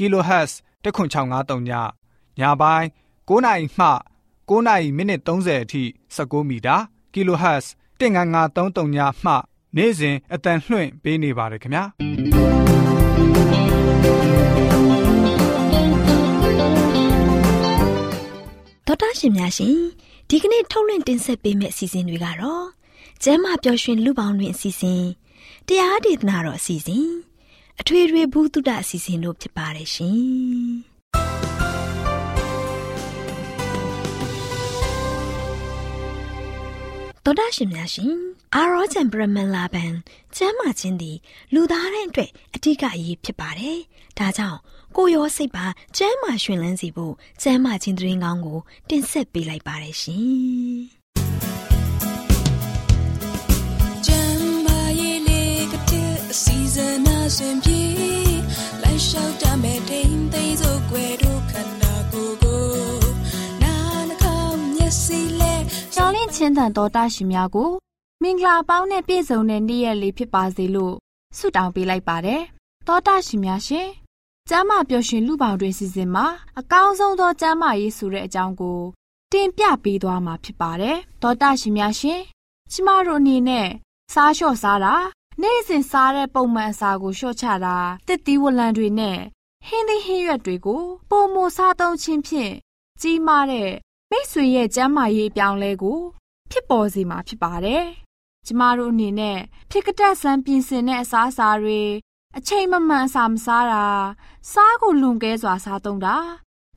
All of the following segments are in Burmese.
kHz 10653ညညပိုင်း9နာရီမှ9နာရီမိနစ်30အထိ16မီတာ kHz 19533ညမှနေ့စဉ်အတန်လှွင့်ပေးနေပါတယ်ခင်ဗျာဒေါက်တာရှင်များရှင်ဒီကနေ့ထုတ်လွှင့်တင်ဆက်ပေးမယ့်အစီအစဉ်တွေကတော့ကျမ်းမာပျော်ရွှင်လူပေါင်းတွင်အစီအစဉ်တရားဒေသနာတော်အစီအစဉ် အထွေထွေဘုဒ္ဓအစီအစဉ်တို့ဖြစ်ပါတယ်ရှင်။သောဒရှင်များရှင်အာရောချံပရမန်လာဘန်ကျမ်းမာခြင်းသည်လူသားတိုင်းအတွက်အထူးအရေးဖြစ်ပါတယ်။ဒါကြောင့်ကိုရောစိတ်ပါကျမ်းမာရှင်လန်းစီဖို့ကျမ်းမာခြင်းသတင်းကောင်းကိုတင်ဆက်ပေးလိုက်ပါတယ်ရှင်။ ရှင်ပြေလိုက်လျှောက်တမဲ့ထိန်သိမ်းစို့ွယ်တို့ခန္ဓာကိုယ်ကိုနာနှကောင်းမျက်စိလဲရှောင်းလင်းချင်းတန်တော်တရှိများကိုမင်္ဂလာပေါင်းနဲ့ပြည့်စုံတဲ့နေ့ရက်လေးဖြစ်ပါစေလို့ဆုတောင်းပေးလိုက်ပါတယ်တောတရှိများရှင်ကျမ်းမာပျော်ရွှင်လူပေါင်းတွင်စီစဉ်မှာအကောင်းဆုံးသောကျမ်းမာရေးဆိုတဲ့အကြောင်းကိုတင်ပြပေးသွားမှာဖြစ်ပါတယ်တောတရှိများရှင်ကျမတို့အနေနဲ့စားလျှော့စားတာ နေ့စဉ်စားတဲ့ပုံမှန်အစာကိုလျှော့ချတာတစ်သီးဝလံတွေနဲ့ဟင်းသီးဟင်းရွက်တွေကိုပုံမစားသုံးခြင်းဖြင့်ကြီးမားတဲ့မိတ်ဆွေရဲ့ကျန်းမာရေးအပြောင်းလဲကို ဖြစ်ပေါ်စေမှာဖြစ်ပါတယ်။ကျမတို့အနေနဲ့ဖြစ်ကတက်ဆန်းပြင်ဆင်တဲ့အစားအစာတွေအချိန်မမှန်အစာမစားတာစားကိုလွန်ကဲစွာစားသုံးတာ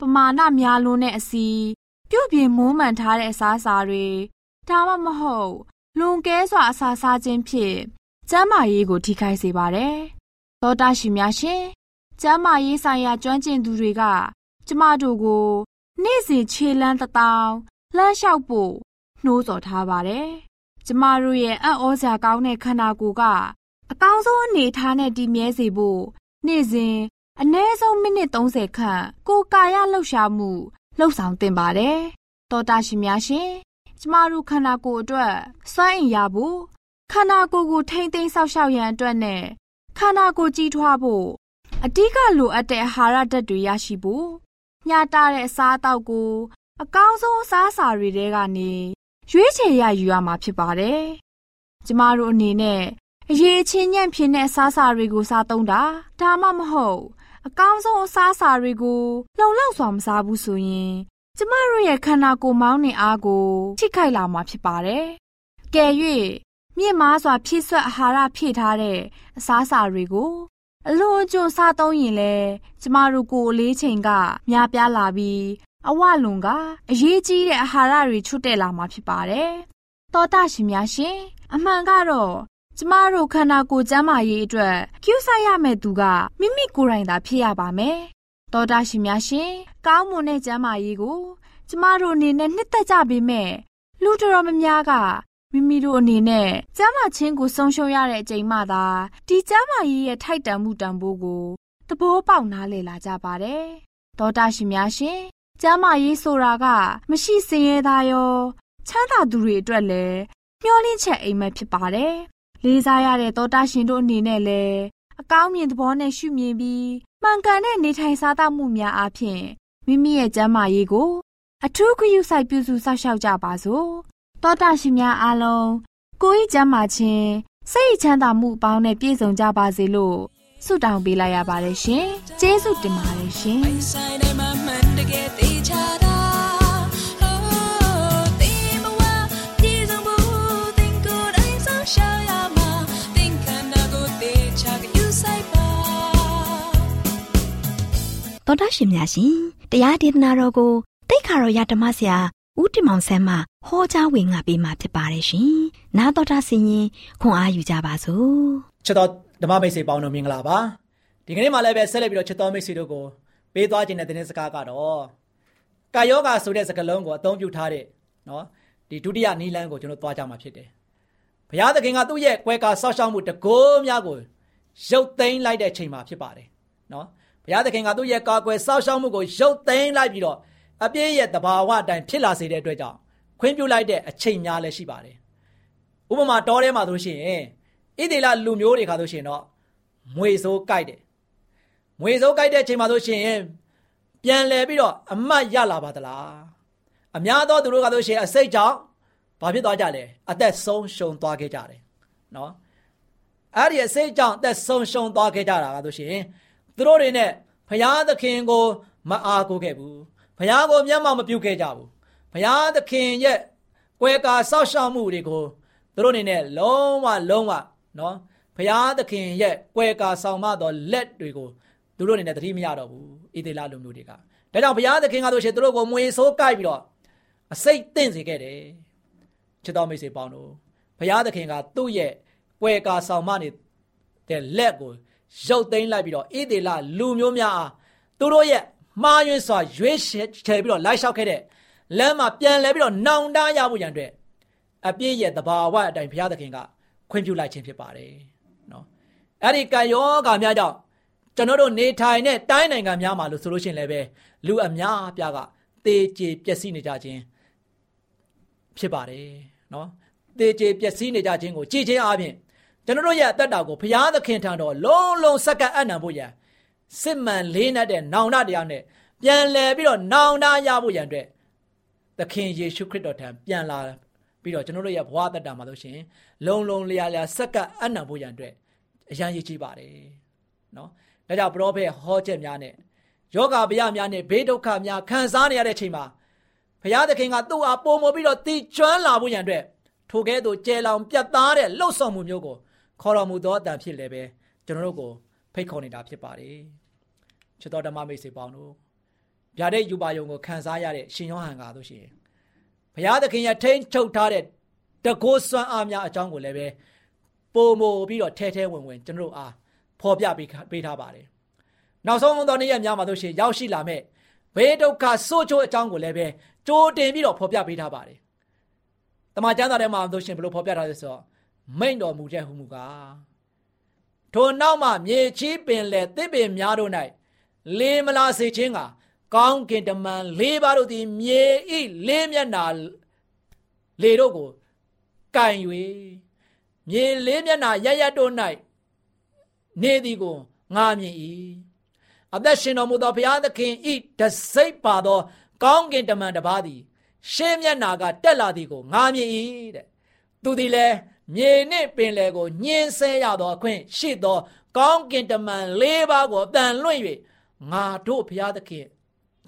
ပမာဏများလွန်းတဲ့အစီပြုတ်ပြင်းမွမ်းမံထားတဲ့အစားအစာတွေဒါမှမဟုတ်လွန်ကဲစွာအစာစားခြင်းဖြင့် ကျမ်းမာရေးကို ထိခိုက်စေပါတယ်။သောတာရှင်များရှင်ကျမ်းမာရေးဆိုင်ရာကျွမ်းကျင်သူတွေက ကျမတို့ကိုနေ့စဉ်ခြေလန်းတထောင်လှမ်းလျှောက်ဖို့နှိုးဆော်ထားပါတယ်။ကျမတို့ရဲ့အံ့ဩစရာကောင်းတဲ့ခန္ဓာကိုယ်ကအကောင်းဆုံးအနေထားနဲ့တည်မြဲစေဖို့နေ့စဉ်အနည်းဆုံးမိနစ်30ခန့်ကိုယ်ကာယလှုပ်ရှားမှုလှုပ်ဆောင်သင့်ပါတယ်။တောတာရှင်များရှင်ကျမတို့ခန္ဓာကိုယ်အတွက်စွမ်းအင်ရဖို့ ခန္ဓာကိုယ်ကိုထိမ့်သိမ်းဆောက်ရှောက်ရန်အတွက်နဲ့ခန္ဓာကိုယ်ကြီးထွားဖို့အဓိကလိုအပ်တဲ့အာဟာရဓာတ်တွေရရှိဖို့ညတာတဲ့အစားအသောက်ကို အကောင်းဆုံးအစားအစာတွေထဲကနေရွေးချယ်ရယူရမှာဖြစ်ပါတယ်။ကျမတို့အနေနဲ့အရေးချင်းညံ့ဖြစ်တဲ့အစားအစာတွေကိုစားသုံးတာဒါမှမဟုတ် အကောင်းဆုံးအစားအစာတွေကိုလုံလောက်စွာမစားဘူးဆိုရင် ကျမတို့ရဲ့ခန္ဓာကိုယ်မောင်းနှင်အားကိုထိခိုက်လာမှာဖြစ်ပါတယ်။ကဲ၍ မြင့်မားစွာဖြည့်ဆွက်အာဟာရဖြည့်ထားတဲ့အစားအစာတွေကို အလွန်အကျွံစားသုံးရင်လေကျမတို့ကိုအလေးချိန်ကများပြားလာပြီးအဝလွန်ကအရေးကြီးတဲ့အာဟာရတွေချွတ်တက်လာမှာဖြစ်ပါတယ်။သောတာရှင်များရှင်အမှန်ကတော့ကျမတို့ခန္ဓာကိုယ်ကျန်းမာရေးအတွက်ကျူးဆိုင်ရမယ့်သူကမိမိကိုယ်တိုင်သာဖြစ်ရပါမယ်။သောတာရှင်များရှင်ကောင်းမွန်တဲ့ကျန်းမာရေးကို ကျမတို့အနေနဲ့နှစ်သက်ကြပေမဲ့လူတော်များများက မိမိတို့အနေနဲ့ကျမ်းမာခြင်းကိုဆုံးရှုံးရတဲ့အချိန်မှသာဒီကျမ်းမာရေးရဲ့ထိုက်တန်မှုတန်ဖိုးကိုသဘောပေါက်နားလည်လာကြပါတယ်။သောတာရှင်များရှင်ကျမ်းမာရေးဆိုတာက မရှိစင်ရဲသားရောချမ်းသာသူတွေအတွက်လည်းမျောလင့်ချက်အိမ်မက်ဖြစ်ပါတယ်။လေးစားရတဲ့သောတာရှင်တို့အနေနဲ့လည်းအကောင်းမြင်သဘောနဲ့ရှုမြင်ပြီးမှန်ကန်တဲ့နေထိုင်စားသောက်မှုများအပြင်မိမိရဲ့ကျန်းမာရေးကို အထူးဂရုစိုက်ပြုစုစောင့်ရှောက်ကြပါစို့ တောတာရှင်များအားလုံးကိုယ်ဤကျန်းမာခြင်းစိတ်ချမ်းသာမှုအပေါင်းနဲ့ပြည့်စုံကြပါစေလို့ဆုတောင်းပေးလိုက်ရပါတယ်ရှင်ကျေးဇူးတင်ပါတယ်ရှင်တော်တာရှင်များရှင်တရားဒေသနာတော်ကိုတိတ်ခါတော်ရဓမ္မဆရာဦးတင်မောင်ဆန်းမှ ဟောကြားဝင်ငါပေးมาဖြစ်ပါတယ်ရှင်။နာတော်တာဆင်ရင်ခွန်အားယူကြပါစို့။ချစ်တော်ဓမ္မမိတ်ဆွေပေါင်းတို့မင်္ဂလာပါ။ဒီကနေ့မှလည်းပဲဆက်လက်ပြီးတော့ချစ်တော်မိတ်ဆွေတို့ကိုပေးသွားခြင်းတဲ့သတင်းစကားကတော့ကာယောဂါဆိုတဲ့စကားလုံးကိုအသုံးပြုထားတဲ့နော်ဒီဒုတိယနီလန်းကိုကျွန်တော်သွားကြမှာဖြစ်တယ်။ဘုရားသခင်ကသူ့ရဲ့ကွယ်ကာဆောက်ရှောက်မှုတကိုးများကိုရုပ်သိမ်းလိုက်တဲ့ချိန်မှာဖြစ်ပါတယ်။နော်။ဘုရားသခင်ကသူ့ရဲ့ကာကွယ်စောင့်ရှောက်မှုကိုရုပ်သိမ်းလိုက်ပြီးတော့အပြည့်ရဲ့တဘာဝအတိုင်းဖြစ်လာစေတဲ့အတွက်ကြောင့် ခွင့်ပြုလိုက်တဲ့အချိန်များလည်းရှိပါတယ်။ဥပမာတောထဲမှာဆိုရှင်ဣသေလလူမျိုးတွေခါဆိုရှင်တော့မွေစိုးကြိုက်တယ်။မွေစိုးကြိုက်တဲ့အချိန်မှာဆိုရှင်ပြန်လဲပြီးတော့အမတ်ရလာပါသလား။အများသောသူတို့ကဆိုရှင်အစိတ်ကြောင့်ဘာဖြစ်သွားကြလဲ။အသက်ဆုံးရှုံးသွားခဲ့ကြတယ်။နော်။အဲ့ဒီအစိတ်ကြောင့်အသက်ဆုံးရှုံးသွားခဲ့ကြတာကဆိုရှင်သူတို့တွေနဲ့ဘုရားသခင်ကို မအားကိုးခဲ့ဘူးဘုရားကိုမျက်မှောက်မပြုခဲ့ကြဘူး ဘုရားသခင်ရဲ့ကွယ်ကာဆောက်ရှောက်မှုတွေကိုသူတို့အနေနဲ့လုံးဝလုံးဝနော်ဘုရားသခင်ရဲ့ကွယ်ကာဆောင်မသောလက်တွေကိုသူတို့အနေနဲ့သတိမရတော့ဘူးဣသေလလူမျိုးတွေကဒါကြောင့်ဘုရားသခင်ကဆိုရှင်သူတို့ကိုမွေဆိုးကိုက်ပြီးတော့အစိတ်သင့်စေခဲ့တယ်ချစ်တော်မိတ်ဆွေပေါင်းတို့ဘုရားသခင်ကသူ့ရဲ့ကွယ်ကာဆောင်မနေတဲ့လက်ကိုရုပ်သိမ်းလိုက်ပြီးတော့ဣသေလလူမျိုးများအားသူတို့ရဲ့မှားယွင်းစွာရွေးချယ်ပြီးတော့လိုက်လျှောက်ခဲ့တဲ့ လမ်းမှာပြန်လဲပြီးတော့နောင်တရဖို့ရန်အတွက်အပြည့်ရဲ့တဘာဝအတိုင်းဘုရားသခင်ကခွင့်ပြုလိုက်ခြင်းဖြစ်ပါတယ်နော်အဲ့ဒီကံယောဂါများကြောင့်ကျွန်တော်တို့နေထိုင်တဲ့တိုင်းနိုင်ငံများမှာလို့ဆိုလို့ရှိရင်လည်းပဲလူအများအပြားကတေကျေပျက်စီးနေကြခြင်းဖြစ်ပါတယ်နော်တေကျေပျက်စီးနေကြခြင်းကိုကြည်ချင်းအပြင်ကျွန်တော်တို့ရဲ့အသက်တာကိုဘုရားသခင်ထံတော်လုံးလုံးစက္ကန့်အံ့နံဖို့ရန်စစ်မှန်လေးနက်တဲ့နောင်တတရားနဲ့ပြန်လည်ပြီးတော့နောင်တရဖို့ရန်အတွက် သခင်ယေရှုခရစ်တော်ထံပြန်လာပြီးတော့ကျွန်တော်တို့ရဲ့ဘဝအသက်တာမှာလို့ရှင်လုံလုံလျာလျာစက္ကန့်အံ့နံဖို့ရန်အတွက်အရန်ရည်ကြီးပါတယ်နော်ဒါကြောင့်ပရောဖက်ဟောချက်များနဲ့ယောဂဗျာများနဲ့ဘေးဒုက္ခများခံစားနေရတဲ့ချိန်မှာဘုရားသခင်ကသူ့အားပုံမပြီးတော့တည်ကျွမ်းလာဖို့ရန်အတွက်ထိုကဲ့သို့ကျဲလောင်ပြတ်သားတဲ့လှုပ်ဆောင်မှုမျိုးကိုခေါ်တော်မူသောအတန်ဖြစ်လည်းပဲကျွန်တော်တို့ကိုဖိတ်ခေါ်နေတာဖြစ်ပါတယ်ချစ်တော်ဓမ္မမိတ်ဆွေပေါင်းတို့ ဗျာဒိတ်ယူပါယုံကိုခံစားရတဲ့ရှင်ယောဟန်ကဆိုရှင်ဘုရားသခင်ရဲ့ထိန်းချုပ်ထားတဲ့တကိုးစွမ်းအားများအကြောင်းကိုလည်းပဲပုံမိုပြီးတော့ထဲထဲဝင်ဝင်ကျွန်တော်တို့အားဖော်ပြပေးပေးထားပါတယ်နောက်ဆုံးသောနေ့ရက်များမှာဆိုရှင်ရောက်ရှိလာမဲ့ဘေးဒုက္ခဆိုးချိုးအကြောင်းကိုလည်းပဲကြိုးတင်ပြီးတော့ဖော်ပြပေးထားပါတယ်တမန်ကျမ်းစာထဲမှာဆိုရှင်ဘယ်လိုဖော်ပြထားလဲဆိုတော့မိန့်တော်မူတဲ့ဟူမူကားထိုနောက်မှမြေချီးပင်လေတစ်ပင်များတို့၌လေမလာစေခြင်းက ကောင်းကင်တမန်လေးပါးတို့သည်မြေဤလေးမျက်နာလေတို့ကိုကင်၍မြေလေးမျက်နာရရတို့၌နေသည်ကိုငါမြင်၏အသက်ရှင်တော်မူသောဘုရားသခင်ဤတစိတ်ပါသော ကောင်းကင်တမန်တစ်ပါးသည် ရှေးမျက်နာကတက်လာသည်ကိုငါမြင်၏တဲ့သူသည်လည်းမြေနှင့်ပင်လယ်ကိုညှင်းဆဲရသောအခွင့်ရှိသော ကောင်းကင်တမန်၄ပါးကိုအတန်လွင့်၍ငါတို့ဘုရားသခင်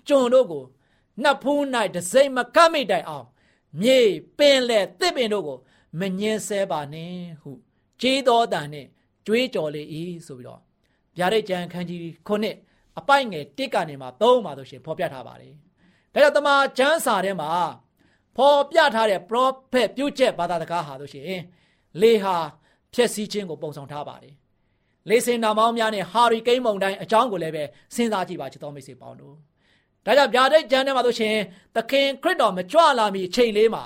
ကျွန်တို့ကိုနှပ်ဖူး၌တစိမ့်မကမိတိုင်အောင်မြေပင်လယ်တစ်ပင်တို့ကိုမညှင်းဆဲပါနဲ့ဟုကြေးတော်တန်နဲ့ကြွေးကြော်လေ၏ဆိုပြီးတော့ဗျာဒိတ်ကျမ်းခန်းကြီးခုနှစ်အပိုက်ငယ်တစ်ကနေမှသုံးပါလို့ရှင်ဖော်ပြထားပါတယ်။ဒါကြောင့်တမန်ကျမ်းစာထဲမှာဖော်ပြထားတဲ့ prophet ပြုချက်ဘာသာစကားဟာလို့ရှင်လေဟာဖျက်ဆီးခြင်းကိုပုံဆောင်ထားပါတယ်။လေစင်နာမောင်းများနဲ့ဟာရီကိန်းမုန်တိုင်းအကြောင်းကိုလည်းပဲစဉ်းစားကြည့်ပါချစ်တော်မိတ်ဆွေပေါင်းတို့။ ဒါကြောင့်ဗျာဒိတ်ကျမ်းထဲမှာဆိုရှင်သခင်ခရစ်တော်မကြွလာမီအချိန်လေးမှာ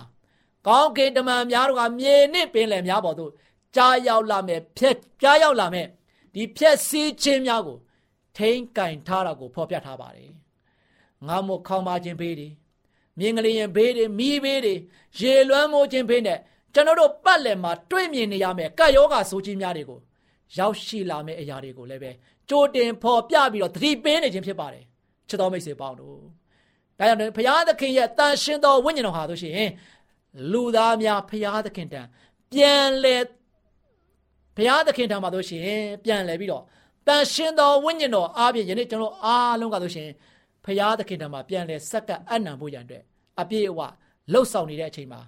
ကောင်းကင်တမန်များတို့ကမြေနဲ့ပင်လယ်များပေါ်သို့ကြားရောက်လာမယ်ဖျက်ကြားရောက်လာမယ်ဒီဖျက်ဆီးခြင်းများကိုထထိန်ကင်ထားတာကိုဖော်ပြထားပါတယ်ငါမို့ခေါင်းပါခြင်းဘေးတွေမြင်ကလေးရင်ဘေးတွေမီးဘေးတွေရေလွှမ်းမိုးခြင်းဘေးနဲ့ကျွန်တော်တို့ပတ်လည်မှာတွေ့မြင်နေရမယ်ကယောဂဆိုးကြီးများတွေကိုရောက်ရှိလာမယ့်အရာတွေကိုလည်းပဲကြိုတင်ဖော်ပြပြီးတော့သတိပေးနေခြင်းဖြစ်ပါတယ် ချစ်တော်မိတ်ဆွေပေါင်းတို့ဒါကြောင့်ဘုရားသခင်ရဲ့တန်ရှင်တော်ဝိညာဉ်တော်ဟာဆိုရှင်လူသားများဘုရားသခင်တန်ပြန်လဲဘုရားသခင်ထံမှာဆိုရှင်ပြန်လဲပြီးတော့တန်ရှင်တော်ဝိညာဉ်တော်အားဖြင့်ယနေ့ကျွန်တော်အားလုံးကဆိုရှင်ဖရာသခင်ထံမှာပြန်လဲစက္ကအနံဖို့ရန်အတွက်အပြည့်အဝလှုပ်ဆောင်နေတဲ့အချိန်မှာ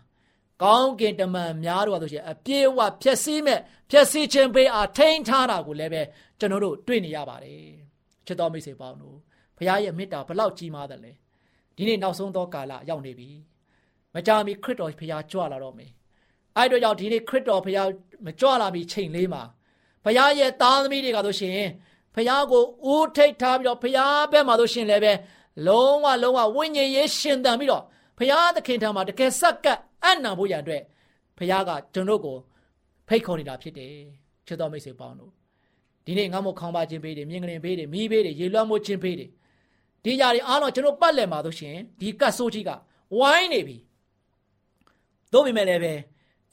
ကောင်းကင်တမန်များတို့ကဆိုရှင်အပြည့်အဝဖြည့်ဆည်းမဲ့ဖြည့်ဆည်းခြင်းပေးအားထိန်းထားတာကိုလည်းပဲကျွန်တော်တို့တွေ့နေရပါတယ်ချစ်တော်မိတ်ဆွေပေါင်းတို့ ဖရာရဲ့မေတ္တာဘလောက်ကြီးမားတယ်လဲဒီနေ့နောက်ဆုံးသောကာလရောက်နေပြီမကြာမီခရစ်တော်ဖရာကြွလာတော့မယ်အဲ့တို့ကြောင့်ဒီနေ့ခရစ်တော်ဖရာမကြွလာမီချိန်လေးမှာဖရာရဲ့သားသမီးတွေကဆိုရှင်ဖះကိုဦးထိတ်ထားပြီးတော့ဖះဘက်မှာဆိုရှင်လည်းပဲလုံးဝလုံးဝဝိညာဉ်ရေးရှင်သန်ပြီးတော့ဖះသခင်ထံမှာတကယ်စက္ကပ်အံ့နံဖို့ရအတွက်ဖះကကျွန်တော်ကိုဖိတ်ခေါ်နေတာဖြစ်တယ်ချစ်တော်မိတ်ဆွေပေါင်းတို့ဒီနေ့ငါမို့ခေါင်းပါခြင်းပေးတယ်မြင်ကလေးပေးတယ်မီးပေးတယ်ရေလွှမ်းမိုးခြင်းပေးတယ် ဒီຢာတွေအားလုံးကျွန်တော်ပတ်လည်မှာဆိုရှင်ဒီကတ်ဆိုးကြီးကဝိုင်းနေပြီတို့ပေမဲ့လည်းပဲ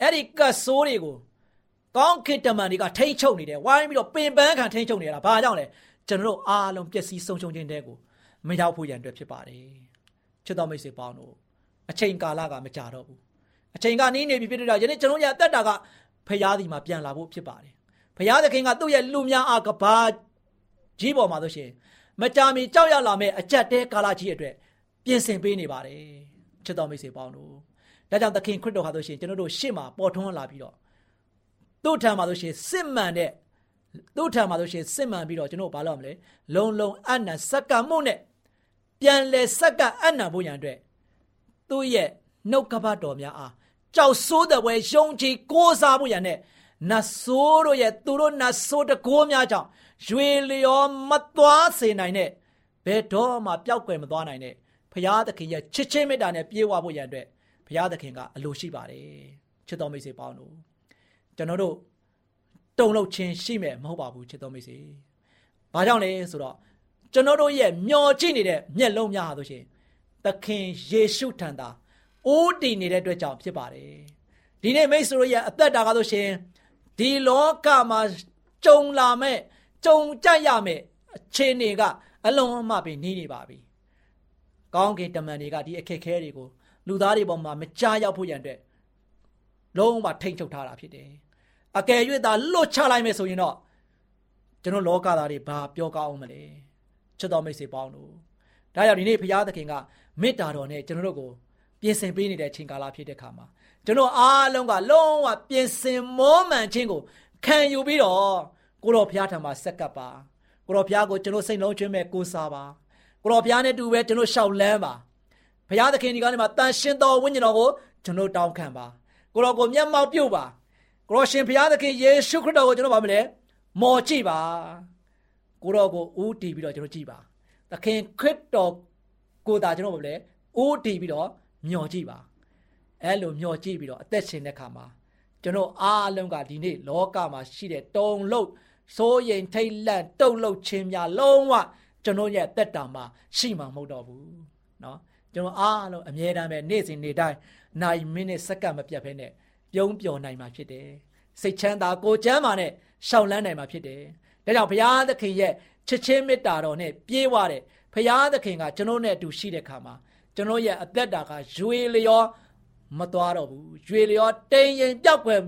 အဲ့ဒီကတ်ဆိုးတွေကိုကောင်းကင်တမန်တွေကထိမ့်ချုပ်နေတယ်ဝိုင်းပြီးတော့ပင်ပန်းခံထိမ့်ချုပ်နေတာဘာကြောင့်လဲကျွန်တော်တို့အားလုံးပျက်စီးဆုံးရှုံးခြင်းတဲ့ကိုမရောက်ဖို့ရန်အတွက်ဖြစ်ပါတယ်ချစ်တော်မိတ်ဆွေပေါင်းတို့အချိန်ကာလကမကြာတော့ဘူးအချိန်ကနီးနေပြီဖြစ်တဲ့တော့ယနေ့ကျွန်တော်ရအသက်တာကဖရာဒီမှာပြန်လာဖို့ဖြစ်ပါတယ်ဖရာသခင်ကသူ့ရဲ့လူများအားကဘာကြီးပေါ်မှာဆိုရှင် မကြာမီကြောက်ရလာမဲ့အကြက်တဲကာလကြီးအတွက်ပြင်ဆင်ပေးနေပါတယ်ချစ်တော်မိတ်ဆွေပေါင်းတို့ဒါကြောင့်သခင်ခရစ်တော်ဟာဆိုရှင်ကျွန်တော်တို့ရှေ့မှာပေါ်ထွန်းလာပြီးတော့သူ့ထံမှာဆိုရှင်စစ်မှန်တဲ့သူ့ထံမှာဆိုရှင်စစ်မှန်ပြီးတော့ကျွန်တော်ဘာလုပ်မလဲလုံလုံအနံစက္ကမှုနဲ့ပြန်လဲစက္ကအနံဖို့ရန်အတွက်သူ့ရဲ့နှုတ်ကပတ်တော်များအားကြောက်ဆိုးတဲ့ဝဲယုံကြည်ကိုးစားဖို့ရန်နဲ့နတ်ဆိုးတို့ရဲ့သူတို့နတ်ဆိုးတကိုးများကြောင့် ရွေလျောမသွားစေနိုင်တဲ့ဘယ်တော့မှပျောက်ကွယ်မသွားနိုင်တဲ့ဖရာသခင်ရဲ့ချစ်ချင်းမေတ္တာနဲ့ပြေဝဖို့ရန်အတွက်ဖရာသခင်ကအလိုရှိပါတယ်ချစ်တော်မိတ်ဆွေပေါင်းတို့ကျွန်တော်တို့တုံလောက်ချင်းရှိမယ်မဟုတ်ပါဘူးချစ်တော်မိတ်ဆွေ။ဘာကြောင့်လဲဆိုတော့ကျွန်တော်တို့ရဲ့မျောကြည့်နေတဲ့မျက်လုံးများဟာဆိုရှင်သခင်ယေရှုထံသာအိုးတည်နေတဲ့အတွက်ကြောင့်ဖြစ်ပါတယ်။ဒီနေ့မိတ်ဆွေတို့ရဲ့အသက်တာကဆိုရှင်ဒီလောကမှာကြုံလာမဲ့ ကြုံကြရမဲ့အခြေအနေကအလုံးအမပင်နေနေပါပြီ။ကောင်းကင်တမန်တွေကဒီအခက်ခဲတွေကိုလူသားတွေပေါ်မှာမကြားရောက်ဖို့ရန်အတွက်လုံးဝထိမ့်ချုပ်ထားတာဖြစ်တယ်။အကယ်၍သာလွတ်ချလိုက်မယ်ဆိုရင်တော့ကျွန်တော်လောကသားတွေဘာပြောကောင်းအောင်မလဲ။ချစ်တော်မိတ်ဆွေပေါင်းတို့ဒါကြောင့်ဒီနေ့ဘုရားသခင်ကမေတ္တာတော်နဲ့ကျွန်တော်တို့ကိုပြင်ဆင်ပေးနေတဲ့အချိန်ကာလဖြစ်တဲ့ခါမှာကျွန်တော်အားလုံးကလုံးဝပြင်ဆင်မောမှန်ခြင်းကိုခံယူပြီးတော့ ကိုတော်ဘုရားထံမှာဆက်ကပ်ပါကိုတော်ဘုရားကိုကျွန်တော်စိတ်လုံးကျွမ်းမဲ့ကိုးစားပါကိုတော်ဘုရားနဲ့တူပဲကျွန်တော်ရှောက်လန်းပါဘုရားသခင်ဒီကနေ့မှာတန်ရှင်တော်ဝိညာဉ်တော်ကိုကျွန်တော်တောင်းခံပါကိုတော်ကိုမျက်မှောက်ပြုတ်ပါကိုတော်ရှင်ဘုရားသခင်ယေရှုခရစ်တော်ကိုကျွန်တော်ဗာမလဲမော်ကြည့်ပါကိုတော်ကိုဦးတည်ပြီးတော့ကျွန်တော်ကြည့်ပါသခင်ခရစ်တော်ကိုသာကျွန်တော်ဗာမလဲဦးတည်ပြီးတော့မျော်ကြည့်ပါအဲ့လိုမျော်ကြည့်ပြီးတော့အသက်ရှင်တဲ့ခါမှာကျွန်တော်အားလုံးကဒီနေ့လောကမှာရှိတဲ့တုံလုတ် စိုးရင်ထိတ်လန့်တုံလုတ်ခြင်းများလုံးဝကျွန်တော်ရဲ့တက်တာမှာရှိမှာမဟုတ်တော့ဘူးเนาะကျွန်တော်အားလုံးအမြဲတမ်းပဲနေ့စဉ်နေ့တိုင်းနိုင်မိနစ်စက္ကန့်မပြတ်ဖဲနဲ့ပြုံးပျော်နိုင်မှာဖြစ်တယ်စိတ်ချမ်းသာကိုချမ်းသာနဲ့ရှောင်လန်းနိုင်မှာဖြစ်တယ်ဒါကြောင့်ဘုရားသခင်ရဲ့ချစ်ချင်းမေတ္တာတော်နဲ့ပြေးဝတဲ့ဘုရားသခင်ကကျွန်တော်နဲ့အတူရှိတဲ့ခါမှာကျွန်တော်ရဲ့အသက်တာကရွေလျောမသွားတော့ဘူးရွေလျောတိမ်ရင်ပြောက်ွယ်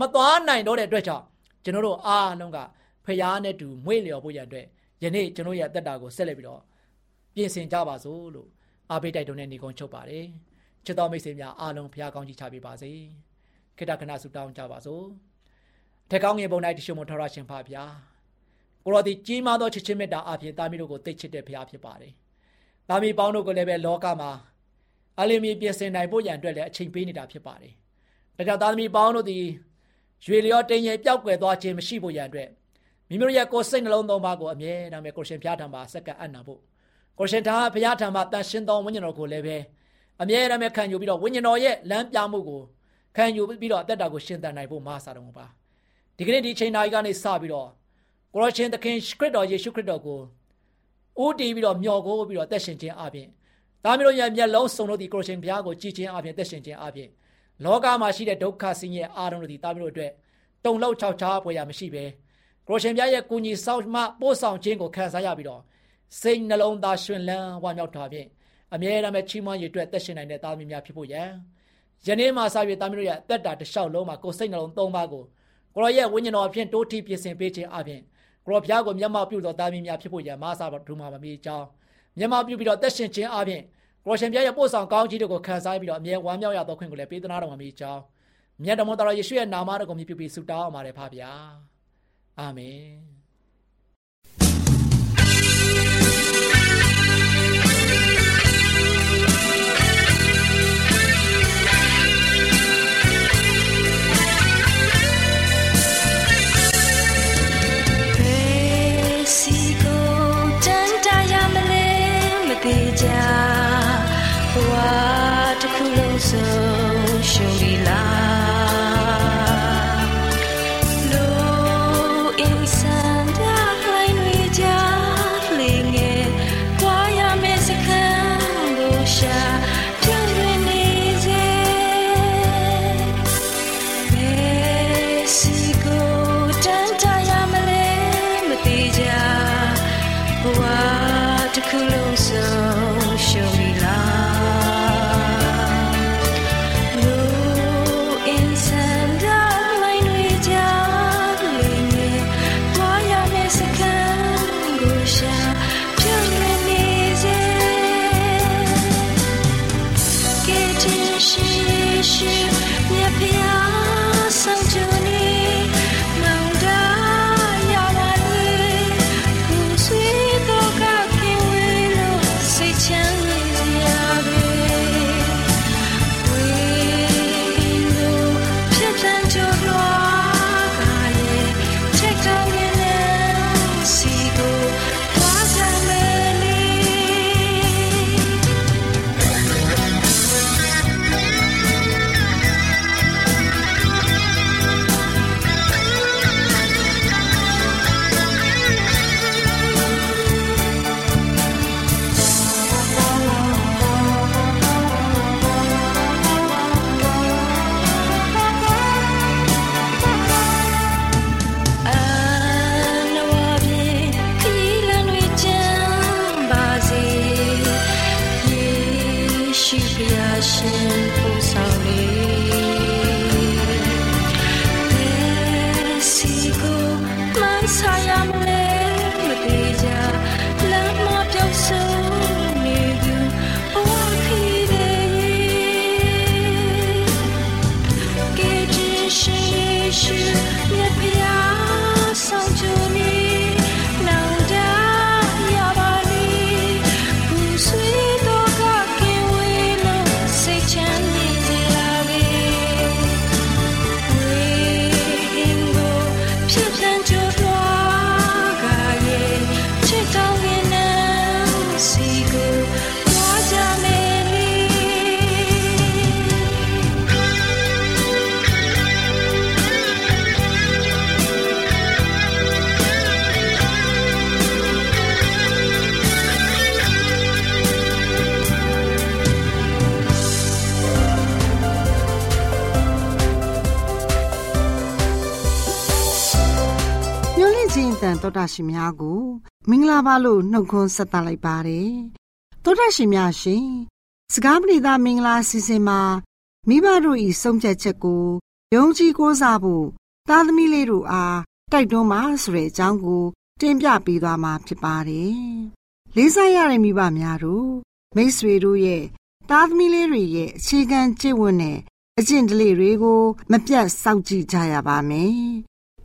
မသွားနိုင်တော့တဲ့အတွက်ကြောင့် ကျွန်တော်တို့အားလုံးကဖျားနဲ့တူမွေ့လျော်ဖို့ရတဲ့ယနေ့ကျွန်တော်ရဲ့အသက်တာကိုဆက်လက်ပြီးတော့ပြင်ဆင်ကြပါစို့လို့အားပေးတိုက်တွန်းတဲ့ညီကုန်းချုပ်ပါတယ်ချစ်တော်မိတ်ဆွေများအားလုံးဖျားကောင်းကြီးချပေးပါစေခိတ္တခဏဆုတောင်းကြပါစို့ထက်ကောင်းငယ်ပုံ၌တရှိမထောရရှင်ဖပါဗျာကိုရောဒီကြီးမားသောချစ်ချင်းမေတ္တာအပြင်တာမီတို့ကိုသိချစ်တဲ့ဖျားဖြစ်ပါတယ်တာမီပေါင်းတို့ကိုလည်းပဲလောကမှာအလင်းမီပြင်ဆင်နိုင်ဖို့ရန်အတွက်လည်းအချိန်ပေးနေတာဖြစ်ပါတယ်ဒါကြောင့်တာသမီပေါင်းတို့ဒီ ရွေလျောတင်းရင်ပျောက်ကွယ်သွားခြင်းမရှိဖို့ရန်အတွက်မိမိတို့ရဲ့ကိုယ်စိတ်နှလုံးသုံးပါးကိုအမြဲတမ်းပဲကိုရှင်ဖျားထံမှာစက္ကအံ့နာဖို့ကိုရှင်သားဖျားထံမှာတန်ရှင်းသောဝိညာဉ်တော်ကိုလည်းပဲအမြဲတမ်းပဲခံယူပြီးတော့ဝိညာဉ်တော်ရဲ့လမ်းပြမှုကိုခံယူပြီးတော့အသက်တာကိုရှင်သန်နိုင်ဖို့မဆာတော်ပါဒီကနေ့ဒီချိန်နာရီကနေစပြီးတော့ကိုရရှင်သခင်ခရစ်တော်ယေရှုခရစ်တော်ကိုဦးတည်ပြီးတော့မျောကိုပြီးတော့တက်ရှင်ခြင်းအပြင်သားမျိုးရဲ့မျက်လုံးစုံလို့ဒီကိုရှင်ဘုရားကိုကြည်ခြင်းအပြင်တက်ရှင်ခြင်းအပြင် လောကမှာရှိတဲ့ဒုက္ခဆင်းရဲအားလုံးတို့ဒီသားမျိုးတို့အတွက်တုံလောက်ချောက်ချားပွေရမရှိပဲကိုရှင်ဘုရားရဲ့ကုညီဆောင်မှပို့ဆောင်ခြင်းကိုခံစားရပြီးတော့စိတ်နှလုံးသားရှင်လန်းဝမ်းမြောက်တာဖြင့်အမြဲတမ်းချီးမွမ်းရည်အတွက်တက်ရှင်နိုင်တဲ့သားမျိုးများဖြစ်ဖို့ရန်ယနေ့မှစပြီးသားမျိုးတို့ရဲ့အသက်တာတစ်လျှောက်လုံးမှာကိုယ်စိတ်နှလုံးသုံးပါးကိုကိုရောရဲ့ဝိညာဉ်တော်အဖြစ်တိုးထီးပြင်ဆင်ပေးခြင်းအပြင်ကိုရောဘုရားကိုမျက်မှောက်ပြုတော်သားမင်းများဖြစ်ဖို့ရန်မဆာဒူမှာမမီကြောင်းမျက်မှောက်ပြုပြီးတော့တက်ရှင်ခြင်းအပြင် ကိုရှင်ဘုရားရဲ့ပို့ဆောင်ကောင်းကြီးတို့ကိုခံစားပြီးတော့အမြဲဝမ်းမြောက်ရသောခွင့်ကိုလည်းပေးသနာတော်မှာမီကြောင်းမြတ်တော်မတော်ယေရှုရဲ့နာမတော်ကိုမြည်ပြီးဆုတောင်းအောင်ပါတယ်ဖပါဗျာအာမင်တောတာရှ What a coules show we live. you င်များကို မင်္ဂလာပါလို့နှုတ်ခွန်းဆက်သလိုက်ပါတယ်တောတာရှင်များရှင်စကားပရိသမင်္ဂလာစီစဉ်မှာမိဘတို့ဤဆုံးဖြတ်ချက်ကိုယုံကြည်ကိုးစားဖို့သားသမီးလေးတို့အားတိုက်တွန်းပါဆိုတဲ့အကြောင်းကို တင်ပြပေးသွားမှာဖြစ်ပါတယ်လေးစားရတဲ့မိဘများတို့မိတ်ဆွေတို့ရဲ့သားသမီးလေးတွေရဲ့အခြေခံကျင့်ဝတ်နဲ့အကျင့်ဓလေ့တွေကို မပြတ်စောင့်ကြည့်ကြရပါမယ်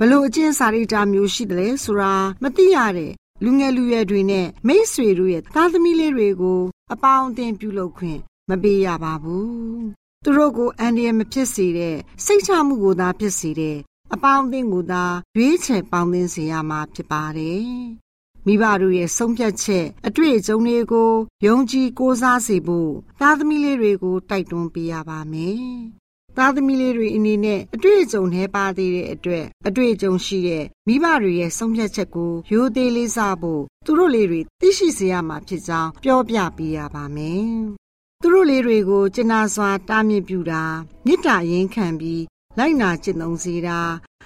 ဘလို့အကျင့်စာရိတ္တမျိုးရှိတယ်လဲဆိုတာမသိရတဲ့လူငယ်လူရွယ်တွေနဲ့မိတ်ဆွေတို့ရဲ့သားသမီးလေးတွေကို အပေါင်းအသင်းပြုလုပ်ခွင့်မပေးရပါဘူး။သူတို့ကိုအန္တရာယ်မဖြစ်စေတဲ့စိတ်ချမှုကိုသာဖြစ်စေတဲ့အပေါင်းအသင်းကိုသာရွေးချယ်ပေါင်းသင်းစေရမှာဖြစ်ပါတယ်။မိဘတို့ရဲ့ဆုံးဖြတ်ချက်အတွေ့အကြုံတွေကိုယုံကြည်ကိုးစားစေဖို့သားသမီးလေးတွေကိုတိုက်တွန်းပေးရပါမယ်။ သားသမီးလေးတွေအနေနဲ့အတွေ့အကြုံနှဲပါသေးတဲ့အတွက်အတွေ့အကြုံရှိတဲ့မိဘတွေရဲ့ဆုံးဖြတ်ချက်ကိုရိုသေလေးစားဖို့သူတို့လေးတွေသိရှိစေရမှာဖြစ်ကြောင်းပြောပြပေးရပါမယ်။သူတို့လေးတွေကိုကျင်နာစွာတားမြစ်ပြူတာမေတ္တာရင်ခံပြီးလိုက်နာကျင့်သုံးစေတာ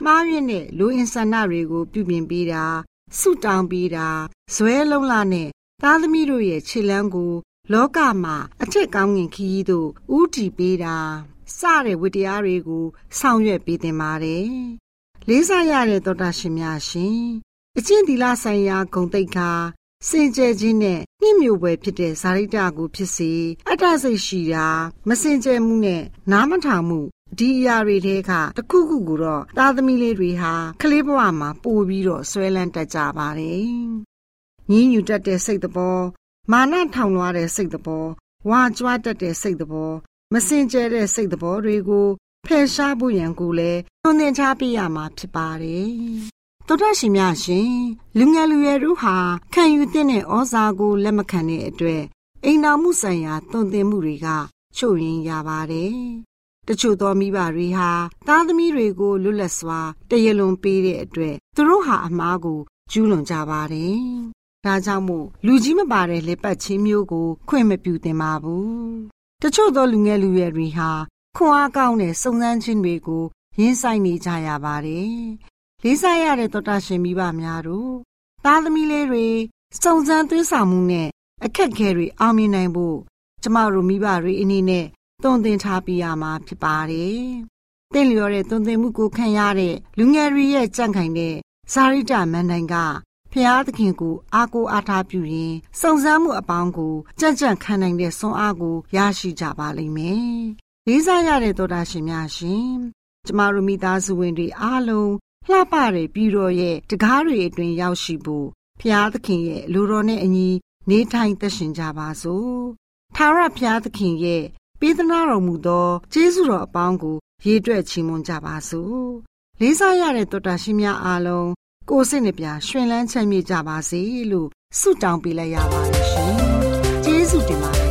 မှားယွင်းတဲ့လူအင်ဆန္ဒတွေကိုပြုပြင်ပေးတာဆုတောင်းပေးတာဇွဲလုံးလာနဲ့သားသမီးတို့ရဲ့ခြေလမ်းကို လောကမှာအထက်ကောင်းငင်ခီးတို့ဥတီပေးတာ စတဲ့ဝတ္တရားတွေကိုဆောင်ရွက်ပေးတင်ပါတယ်။လေးစားရတဲ့သောတာရှင်များရှင်အချင်းသီလဆိုင်ရာဂုံတိတ်ခါစင်ကြယ်ခြင်းနဲ့နှိမ့်မြို့ပွဲဖြစ်တဲ့ဇာရိတကိုဖြစ်စေအတ္တစိတ်ရှိတာမစင်ကြယ်မှုနဲ့နားမထောင်မှုဒီအရာတွေထဲကတခုခုကိုတော့သားသမီးလေးတွေဟာကလေးဘဝမှာပို့ပြီးတော့ဆွဲလန်းတတ်ကြပါတယ်။ညင်းညူတတ်တဲ့စိတ်တော်မာနထောင်လွှားတဲ့စိတ်တော်ဝါကြွားတတ်တဲ့စိတ်တော် မစင်ကြဲတဲ့စိတ်တော်တွေကိုဖယ်ရှားဖို့ရန်ကိုလည်းသွန်သင်ချပေးရမှာဖြစ်ပါတယ်။သောတရှင်များရှင်လူငယ်လူရွယ်တို့ဟာခံယူတဲ့ဩဇာကိုလက်မခံတဲ့အတွက်အိမ်တော်မှုဆိုင်ရာသွန်သင်မှုတွေကချို့ရင်ရပါတယ်။တချို့သောမိဘတွေဟာသားသမီးတွေကိုလွတ်လပ်စွာတရလွန်ပေးတဲ့အတွက်သူတို့ဟာအမားကိုကျူးလွန်ကြပါတယ်။ဒါကြောင့်မို့လူကြီးမပါတဲ့လက်ပတ်ချင်းမျိုးကိုခွင့်မပြုသင့်ပါဘူး တချို့သောလူငယ်လူရွယ်တွေဟာခွန်အားကောင်းတဲ့စုံစမ်းခြင်းတွေကိုရင်းဆိုင်နေကြရပါတယ်။လေးစားရတဲ့သောတာရှင်မိဘများတို့သားသမီးလေးတွေစုံစမ်းသွေးဆောင်မှုနဲ့အခက်ခဲတွေအောင်မြင်နိုင်ဖို့ကျမတို့မိဘတွေအနေနဲ့တုံသင်ထားပြရမှာဖြစ်ပါတယ်။တင့်လျော်တဲ့တုံသင်မှုကိုခံရတဲ့လူငယ်တွေရဲ့ကြံ့ခိုင်တဲ့ဇာရိတမန်တိုင်က ဖျားသခင်ကိုအားကိုးအားထားပြုရင်စုံစမ်းမှုအပေါင်းကိုကြံ့ကြံ့ခံနိုင်တဲ့စွမ်းအားကိုရရှိကြပါလိမ့်မယ်။လေးစားရတဲ့သောတာရှင်များရှင်။ကျမတို့မိသားစုဝင်တွေအားလုံးလှပတဲ့ပြည်တော်ရဲ့တကားတွေအတွင်ရောက်ရှိဖို့ဖျားသခင်ရဲ့လူတော်နဲ့အညီနေထိုင်သက်ရှင်ကြပါစို့။ထာဝရဘုရားသခင်ရဲ့ပေးသနာတော်မူသောကျေးဇူးတော်အပေါင်းကို ရေတွက်ချီးမွမ်းကြပါစို့။လေးစားရတဲ့တောတာရှင်များအားလုံး ကိုစိတ်နှပြရှင်လန်းချမ်းမြေ့ကြပါစေလို့ဆုတောင်းပေးလိုက်ရပါတယ်ရှင်။ကျေးဇူးတင်ပါတယ်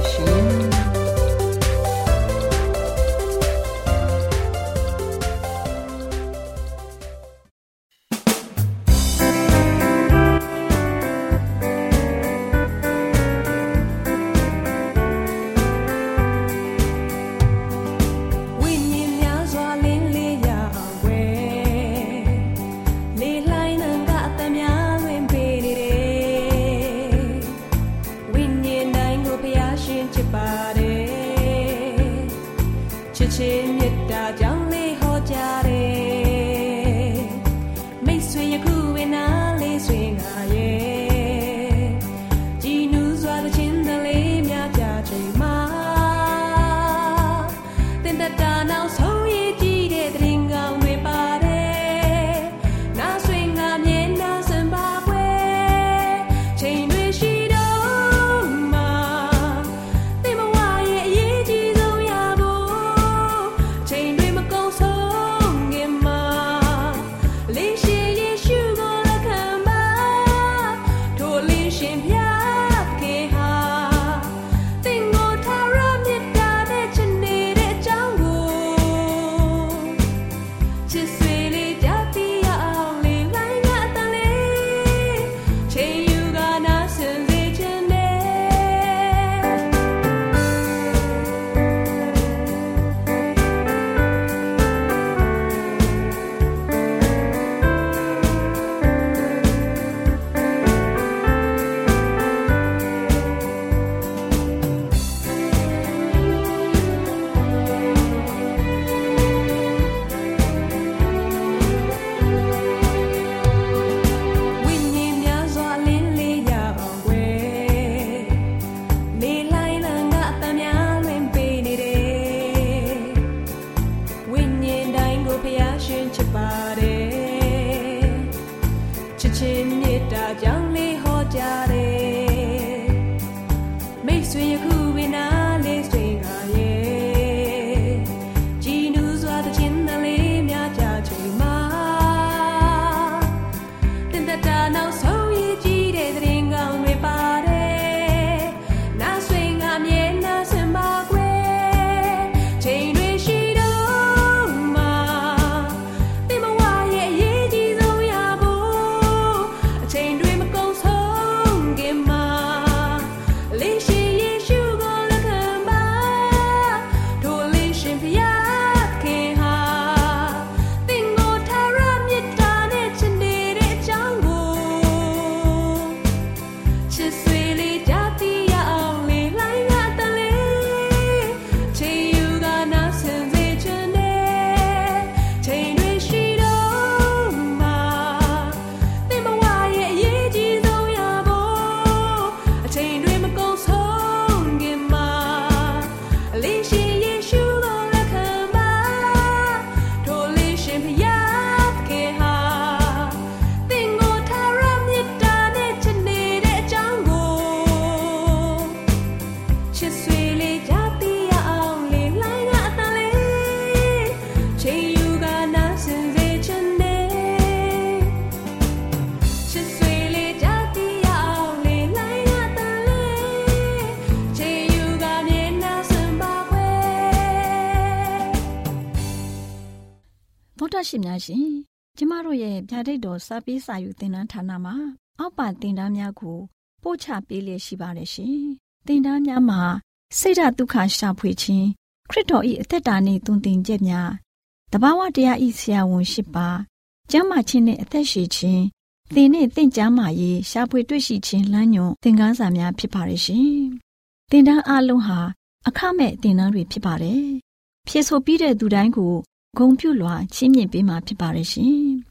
မတို့ရဲ့ဗျာဒိတ်တော်စာပေးစာယူသင်တန်းဌာနမှာ အောက်ပါသင်တန်းများကို ပို့ချပေးလျက်ရှိပါတယ်ရှင်သင်တန်းများမှာစိတ်ဓာတ်ဒုက္ခရှာဖွေခြင်းခရစ်တော်၏အသက်တာနှင့်တုန်သင်ချက်များတဘာဝတရားဤဆရာဝန်ရှိပါကျမ်းမာခြင်းနှင့်အသက်ရှိခြင်းသင်နှင့်သင်ကျမ်းမာရေးရှာဖွေတွေ့ရှိခြင်းလမ်းညွန်သင်ခန်းစာများဖြစ်ပါရဲ့ရှင်သင်တန်းအလုံးဟာအခမဲ့သင်တန်းတွေဖြစ်ပါတယ်ဖြစ်ဆိုပြီးတဲ့သူတိုင်းကိုဂုံပြုလွှာချင်းမြင့်ပေးမှာဖြစ်ပါရဲ့ရှင်။